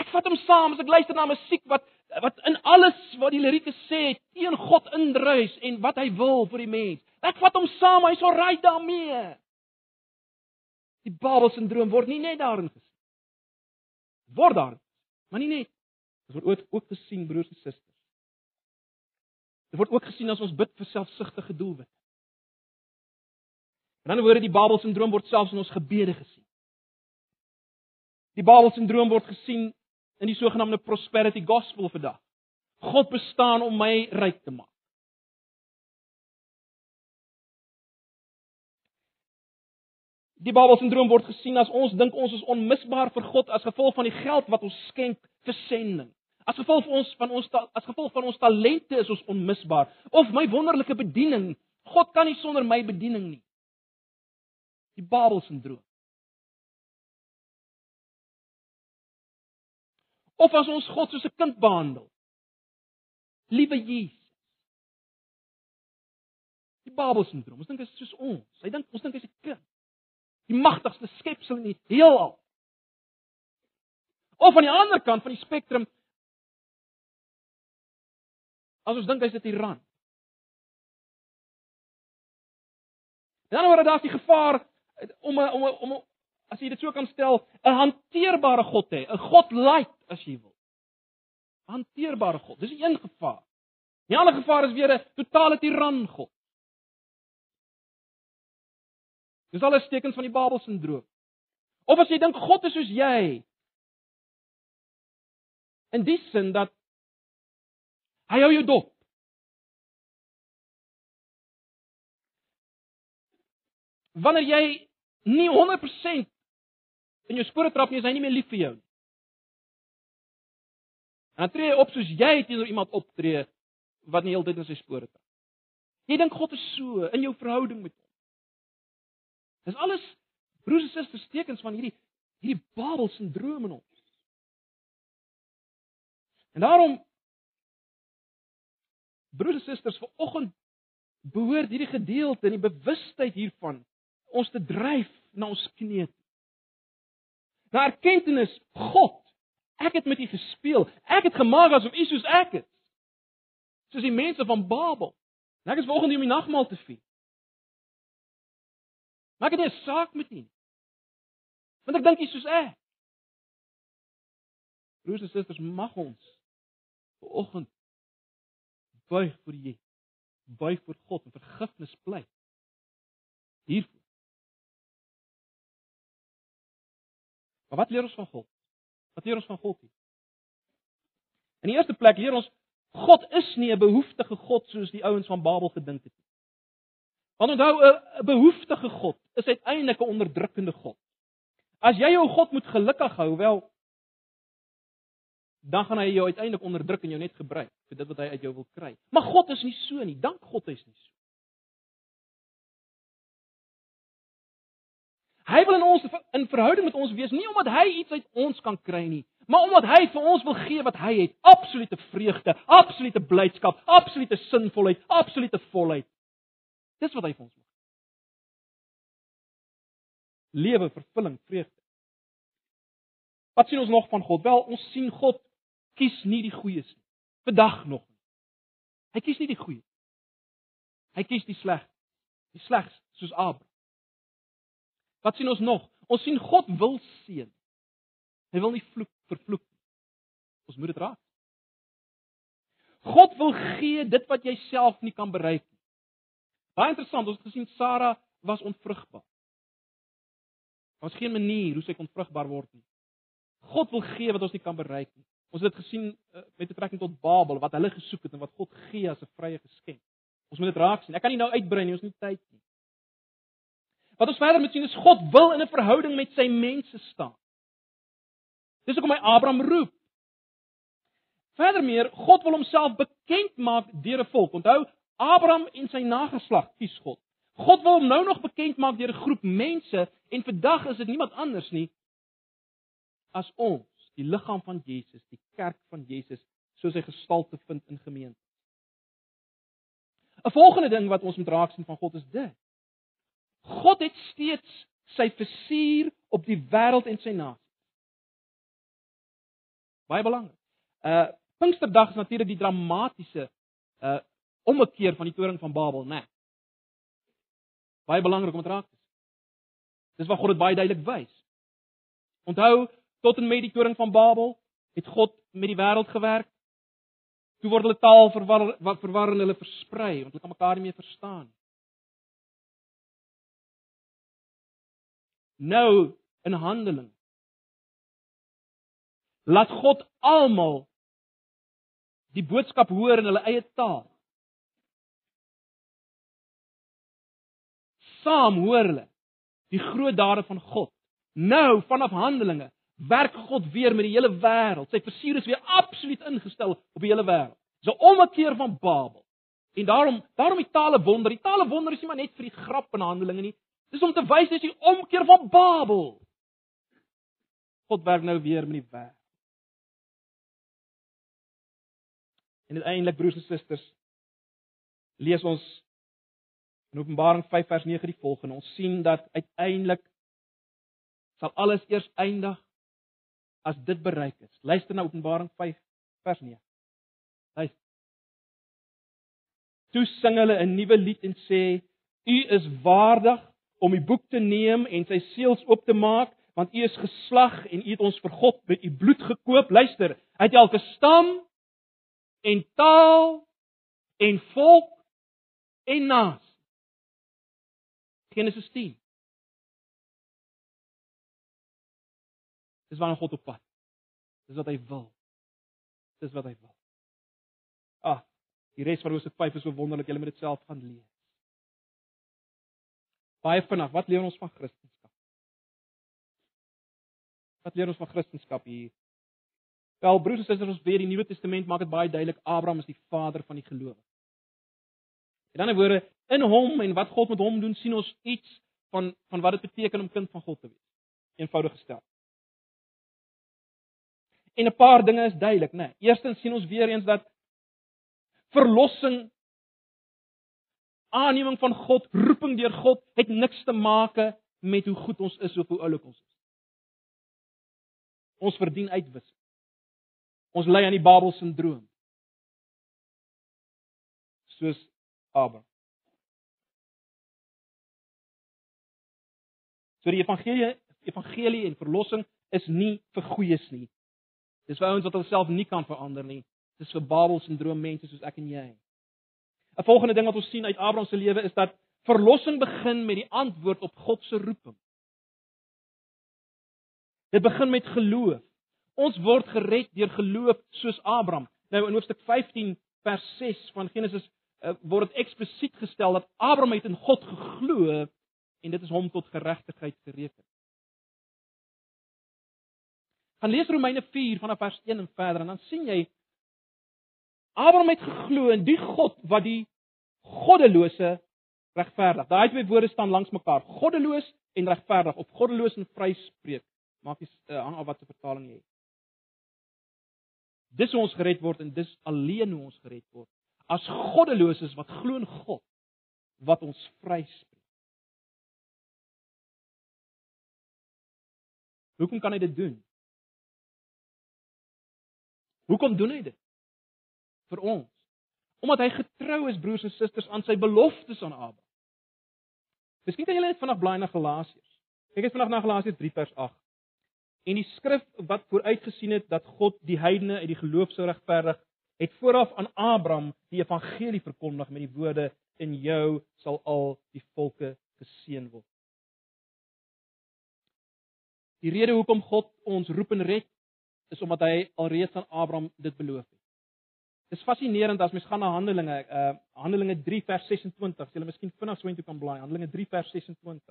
Ek vat hom saam as ek luister na musiek wat wat in alles wat die lirieke sê teen God indruis en wat hy wil vir die mens. Ek vat hom saam, hy's so ryk daarmee. Die Babel-sindroom word nie net daarin gesien word daar. Maar nie net. Dit word ook ook gesien broers en susters. Dit word ook gesien as ons bid vir selfsugtige doelwitte. In ander woorde die Babel-sindroom word selfs in ons gebede gesien. Die Babel-sindroom word gesien in die sogenaamde prosperity gospel vandag. God bestaan om my ryk te maak. Die Babel-sindroom word gesien as ons dink ons is onmisbaar vir God as gevolg van die geld wat ons skenk vir sending. As gevolg van ons van ons as gevolg van ons talente is ons onmisbaar of my wonderlike bediening. God kan nie sonder my bediening nie. Die Babel-sindroom. Of as ons God soos 'n kind behandel. Liewe Jesus. Die Babel-sindroom. Ons dink hy is soos ons. Hy dink ons dink hy's 'n kind die magtigste skepsel in die heelal. Of aan die ander kant van die spektrum as ons dink hy's 'n tiran. En dan word daar die gevaar om 'n om 'n om 'n as jy dit so kan stel, 'n hanteerbare God hê, 'n God light as jy wil. Hanteerbare God. Dis een gevaar. Die ander gevaar is weer 'n totale tiran God. Dis alles tekens van die Babel-sindroom. Of as jy dink God is soos jy. In die sin dat hy hou jou dop. Wanneer jy nie 100% in jou spore trap nie, is hy nie meer lief vir jou nie. En dan tree hy op soos jy teenoor iemand optree wat nie heeltyd in sy spore trap. Jy dink God is so in jou verhouding met hom. Dis alles broers en susters tekens van hierdie hierdie Babel-sindroom in ons. En daarom broers en susters, vanoggend behoort hierdie gedeelte en die bewustheid hiervan ons te dryf na ons knieë. Na erkenning God, ek het met U gespeel. Ek het gemaak asof U soos ek is. Soos die mense van Babel. En ek is vanoggend hier om die nagmaal te vier. Maak dit 'n saak met U. Want ek dink jy soos ek. Broers en susters, mag ons vanoggend buig vir U. Buig vir God en vergifnis pleit. Hiervoor. Maar wat leer ons van God? Wat leer ons van God hier? In die eerste plek leer ons God is nie 'n behoeftige God soos die ouens van Babel gedink het nie. Want onthou 'n behoeftige God is uiteindelik 'n onderdrukkende God. As jy jou God moet gelukkig hou, wel dan gaan hy jou uiteindelik onderdruk en jou net gebruik vir dit wat hy uit jou wil kry. Maar God is nie so nie. Dank God is nie so. Hy wil in ons in verhouding met ons wees nie omdat hy iets uit ons kan kry nie, maar omdat hy vir ons wil gee wat hy het, absolute vreugde, absolute blydskap, absolute sinvolheid, absolute volheid. Dis wat hy vir ons wil. Lewe, vervulling, vreugde. Wat sien ons nog van God? Wel, ons sien God kies nie die goeies nie. Vandag nog nie. Hy kies nie die goeie. Hy kies die sleg. Die slegs, soos Abraham. Wat sien ons nog? Ons sien God wil seën. Hy wil nie vloek vervloek nie. Ons moet dit raak. God wil gee dit wat jy self nie kan bereik nie. Baie interessant, ons het gesien Sara was onvrugbaar. Daar was geen manier hoe sy kon vrugbaar word nie. God wil gee wat ons nie kan bereik nie. Ons het dit gesien uh, met betrekking tot Babel wat hulle gesoek het en wat God gee as 'n vrye geskenk. Ons moet dit raak sien. Ek kan nie nou uitbrei nie, ons het nie tyd nie. Wat ons verder moet sien is God wil in 'n verhouding met sy mense staan. Dis hoekom hy Abraham roep. Verder meer, God wil homself bekend maak deur 'n volk. Onthou, Abraham en sy nageslag kies God. God wil hom nou nog bekend maak deur 'n groep mense en vandag is dit niemand anders nie as ons, die liggaam van Jesus, die kerk van Jesus, soos hy gestalte vind in gemeente. 'n Volgende ding wat ons moet raak sien van God is dit. God het steeds sy vizier op die wêreld en sy nasie. Baie belangrik. Uh Pinksterdag is natuurlik die dramatiese uh ommekeer van die toring van Babel, né? Nee. Baie belangrik om dit raak te sien. Dis wat God dit baie duidelik wys. Onthou, tot en met die toring van Babel het God met die wêreld gewerk. Toe word hulle taal verwar, verwar en hulle versprei want hulle kan mekaar nie meer verstaan nie. nou in handeling. Laat God almal die boodskap hoor in hulle eie taal. Saam hoor hulle die groot dade van God. Nou vanaf Handelinge werk God weer met die hele wêreld. Sy versier is weer absoluut ingestel op die hele wêreld. Dis 'n ommekeer van Babel. En daarom, daarom die tale wonder. Die tale wonder is nie maar net vir die grap in Handelinge nie. Dis om te wys dis die omkeer van Babel. God werk nou weer met die wêreld. En uiteindelik broers en susters lees ons in Openbaring 5 vers 9 die volgende. Ons sien dat uiteindelik sal alles eers eindig as dit bereik is. Luister na Openbaring 5 vers 9. Luister. Toe sing hulle 'n nuwe lied en sê: U is waardig om die boek te neem en sy seels oop te maak, want u is geslag en u het ons vir God met u bloed gekoop. Luister, hy het elke stam en taal en volk en nasie. Genesis 10. Dis waarna God op pad. Dis wat hy wil. Dis wat hy wil. Ah, die res van Hosea 5 is so wonderlik, jy moet dit self gaan lees baie vinnig. Wat leer ons van Christendom? Wat leer ons van Christendom hier? Wel, broers en susters, ons weet die Nuwe Testament maak dit baie duidelik Abraham is die vader van die geloof. In ander woorde, in hom en wat God met hom doen, sien ons iets van van wat dit beteken om kind van God te wees. Eenvoudig gestel. En 'n paar dinge is duidelik, né? Nee. Eerstens sien ons weer eens dat verlossing aanneming van God, roeping deur God het niks te maak met hoe goed ons is of hoe oulik ons is. Ons verdien uitwis. Ons ly aan die Babel sindroom. Soos Abraham. So die evangelie, evangelie en verlossing is nie vir goeies nie. Dis vir ouens wat hulself nie kan verander nie. Dis vir Babel sindroom mense soos ek en jy. 'n Volgende ding wat ons sien uit Abraham se lewe is dat verlossing begin met die antwoord op God se roeping. Dit begin met geloof. Ons word gered deur geloof soos Abraham. Nou in hoofstuk 15 vers 6 van Genesis uh, word dit eksplisiet gestel dat Abraham het in God geglo en dit is hom tot geregtigheid gereken. Gaan lees Romeine 4 vanaf vers 1 en verder en dan sien jy Abraham het geglo in die God wat die goddelose regverdig. Daai twee woorde staan langs mekaar. Goddeloos en regverdig of goddeloos en vryspreek. Maak nie uh, hang af wat se vertaling jy het. Dis hoe ons gered word en dis alleen hoe ons gered word. As goddeloses wat glo in God wat ons vryspreek. Hoekom kan hy dit doen? Hoekom doen hy dit? Vir ons. Omdat hy getrou is broers en susters aan sy beloftes aan Abraham. Miskien kan julle net vanaand blaai na Galasiërs. Kyk net vanaand na Galasiërs 3 vers 8. En die skrif wat vooruitgesien het dat God die heidene uit die geloof sou regverdig, het vooraf aan Abraham die evangelie verkondig met die woorde in jou sal al die volke geseën word. Die rede hoekom God ons roep en red is omdat hy alreeds aan Abraham dit beloof het. Dit is fascinerend as mens gaan na Handelinge, uh Handelinge 3 vers 26. Jy miskien vinnig so intoe kan blaai. Handelinge 3 vers 26.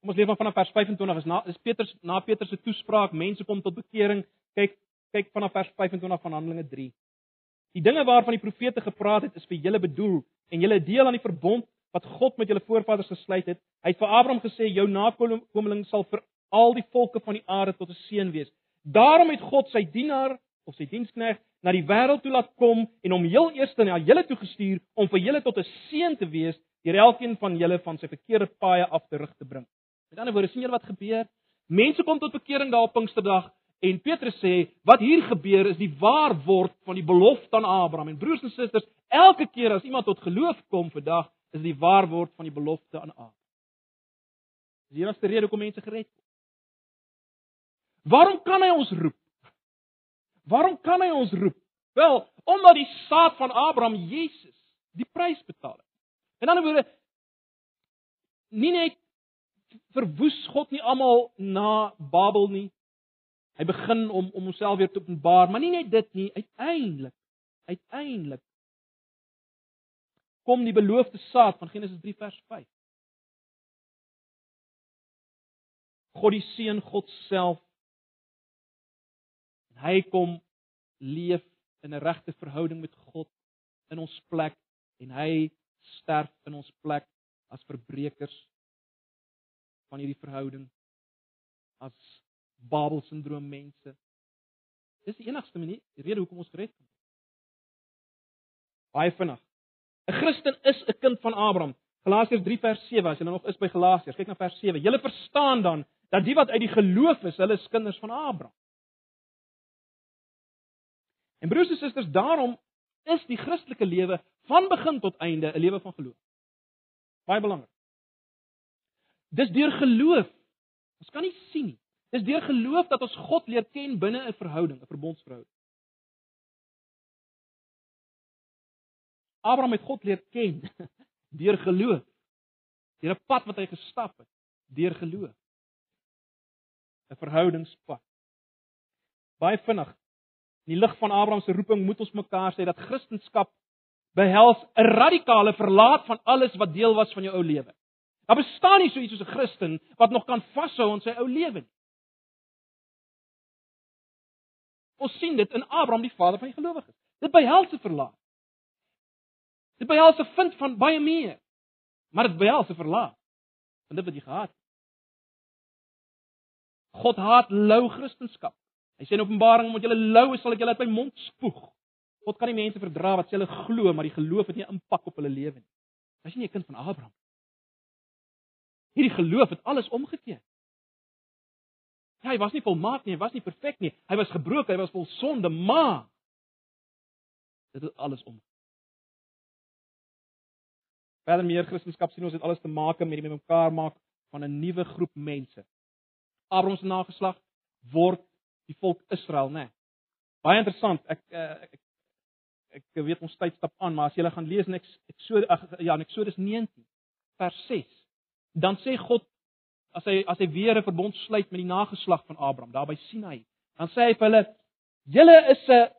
Kom ons lees maar vanaf vers 25. Is na is Petrus na Petrus se toespraak, mense kom tot bekering. Kyk kyk vanaf vers 25 van Handelinge 3. Die dinge waarvan die profete gepraat het, is vir julle bedoel en julle deel aan die verbond wat God met julle voorvaders gesluit het. Hy het vir Abraham gesê jou nakomeling sal vir al die volke van die aarde tot 'n seën wees. Daarom het God sy dienaar of sy diensknegt na die wêreld toe laat kom en hom heel eers na julle toe gestuur om vir julle tot 'n seën te wees deur elkeen van julle van sy verkeerde paaie af te rig te bring. Met ander woorde, sien julle wat gebeur? Mense kom tot bekering daar op Pinksterdag en Petrus sê wat hier gebeur is die waar word van die belofte aan Abraham. En broers en susters, elke keer as iemand tot geloof kom vandag, is die waar word van die belofte aan Abraham. Dis die rede hoekom mense gered word. Waarom kan hy ons roep? Waarom kan hy ons roep? Wel, omdat die saad van Abraham Jesus die prys betaal het. In ander woorde nie net verwoes God nie almal na Babel nie. Hy begin om om homself weer te openbaar, maar nie net dit nie, uiteindelik uiteindelik kom die beloofde saad van Genesis 3 vers 5. God die seun God self hy kom leef in 'n regte verhouding met God in ons plek en hy sterf in ons plek as verbrekers van hierdie verhouding as Babel sindroom mense. Dis die enigste manier, rede hoekom ons gered word. Baie vinnig. 'n Christen is 'n kind van Abraham. Galasiërs 3 vers 7, as jy nou nog is by Galasiërs, kyk na vers 7. Julle verstaan dan dat die wat uit die geloof is, hulle is kinders van Abraham. En broers en susters, daarom is die Christelike lewe van begin tot einde 'n lewe van geloof. Baie belangrik. Dis deur geloof. Ons kan nie sien nie. Dis deur geloof dat ons God leer ken binne 'n verhouding, 'n verbondsverhouding. Abraham het God leer ken deur geloof. Deur 'n pad wat hy gestap het, deur geloof. 'n Verhoudingspad. Baie vinnig In die lig van Abraham se roeping moet ons mekaar sê dat Christendom behels 'n radikale verlaat van alles wat deel was van jou ou lewe. Daar bestaan nie so iets soos 'n Christen wat nog kan vashou aan sy ou lewe nie. Ons sien dit in Abraham, die vader van die gelowiges. Dit behels 'n verlaat. Dit behels 'n vind van baie meer. Maar dit behels 'n verlaat van dit wat jy gehad het. God haat lou Christendom. Hy sê in Openbaring omdat julle lou is, sal ek julle uit my mond spoeg. God kan nie mense verdra wat sê hulle glo, maar die geloof het nie impak op hulle lewe nie. As jy nie 'n kind van Abraham. Hierdie geloof het alles omgekeer. Ja, hy was nie volmaak nie, hy was nie perfek nie. Hy was gebroken, hy was vol sonde, maar dit het alles om. Verder meer Christendom sien ons het alles te maak met die met mekaar maak van 'n nuwe groep mense. Abraham se nageslag word die volk Israel, né? Nee. Baie interessant. Ek ek ek, ek weet ons tyd stap aan, maar as jy gaan lees in Eksodus ag ja, Eksodus 19 vers 6, dan sê God as hy as hy weer 'n verbond sluit met die nageslag van Abraham daar by Sinai, dan sê hy vir hulle: "Julle is 'n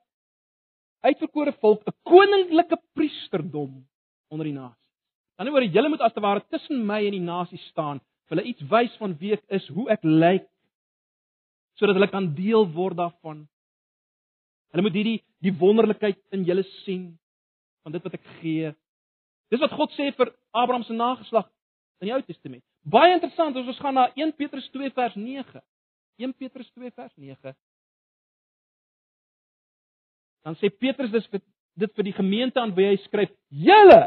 uitverkore volk, 'n koninklike priesterdom onder die nasies." Dan word julle moet as te ware tussen my en die nasies staan, vir hulle iets wys van wie ek is, hoe ek lyk sodat hulle kan deel word daarvan. Hulle moet hierdie die wonderlikheid in julle sien van dit wat ek gee. Dis wat God sê vir Abraham se nageslag in die Ou Testament. Baie interessant ons gaan na 1 Petrus 2 vers 9. 1 Petrus 2 vers 9. Dan sê Petrus dis vir dit vir die gemeente aan wie hy skryf: "Julle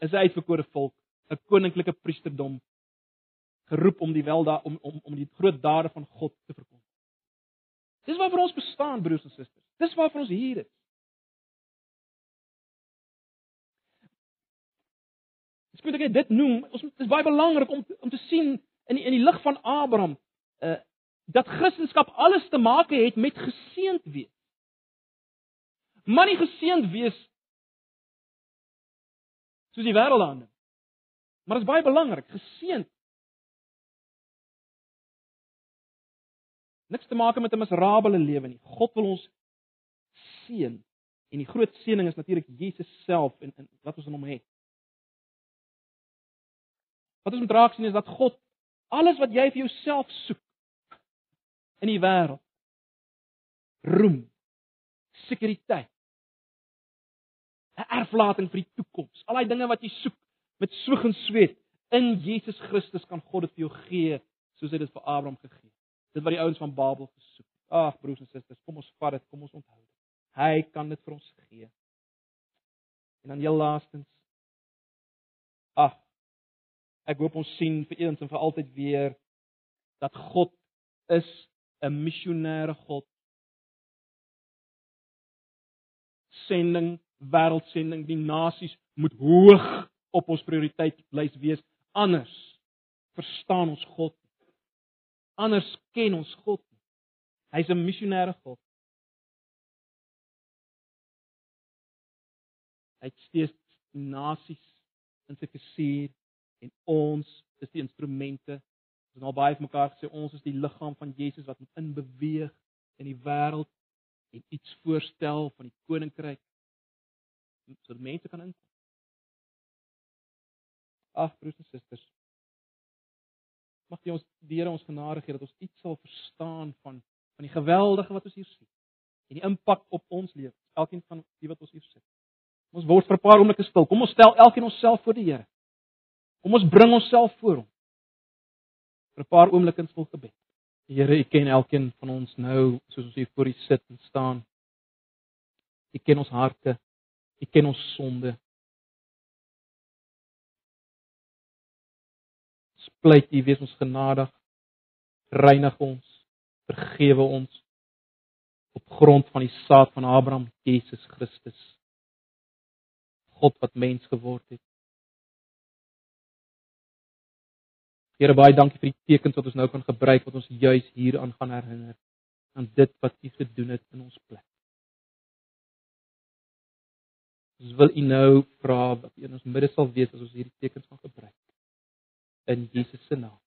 is 'n uitverkore volk, 'n koninklike priesterdom, geroep om die welda om om om die groot dade van God te verkondig." Dis waarvoor ons bestaan, broers en susters. Dis waarvoor ons hier is. Dis moet ek dit noem. Ons dis baie belangrik om om te sien in die, in die lig van Abraham uh dat Christendom alles te maak het met geseënd wees. Maar nie geseënd wees soos die wêreld aan. Maar dit is baie belangrik, geseënd. Niks te maak met 'n miserabele lewe nie. God wil ons seën. En die groot seëning is natuurlik Jesus self en, en wat ons in hom het. Wat ons moet raak sien is dat God alles wat jy vir jouself soek in die wêreld roem, sekuriteit, 'n erflating vir die toekoms, al daai dinge wat jy soek met soeg en sweet in Jesus Christus kan God dit vir jou gee soos hy dit vir Abraham gegee het. Dit wat die ouens van Babel gesoek het. Ag broers en susters, kom ons vat dit, kom ons onthou dit. Hy kan dit vir ons gee. En dan heel laastens ag ek hoop ons sien vir eens en vir altyd weer dat God is 'n missionêre God. Sending, wêreldsending, die nasies moet hoog op ons prioriteitslys wees anders verstaan ons God. Anders ken ons God. Hy's 'n missionêre God. Hy steeds nasies in sy gesuur en ons is die instrumente. Ons het al baie vir mekaar gesê ons is die liggaam van Jesus wat moet inbeweeg in die wêreld en iets voorstel van die koninkryk sodat mense kan inkom. Ag broers en susters. Mag jy ons die Here ons genade gee dat ons iets sal verstaan van van die geweldige wat ons hier sien en die impak op ons lewe, elkeen van die wat ons hier sit. Ons word vir 'n paar oomblikke stil. Kom ons stel elkeen onsself voor die Here. Kom ons bring onsself voor hom. vir 'n paar oomblikke in stil gebed. Here, U ken elkeen van ons nou soos ons hier voor U sit en staan. U ken ons harte. U ken ons sonde. Spleit U wees ons genadig. Reinig ons. Vergewe ons op grond van die saad van Abraham, Jesus Christus. God wat mens geword het. Here baie dankie vir die tekens wat ons nou kan gebruik wat ons juis hieraan gaan herinner aan dit wat U gedoen het in ons plek. Ons wil U nou vra dat U in ons midde sal wees as ons hierdie tekens gaan gebruik. In Jesus se naam.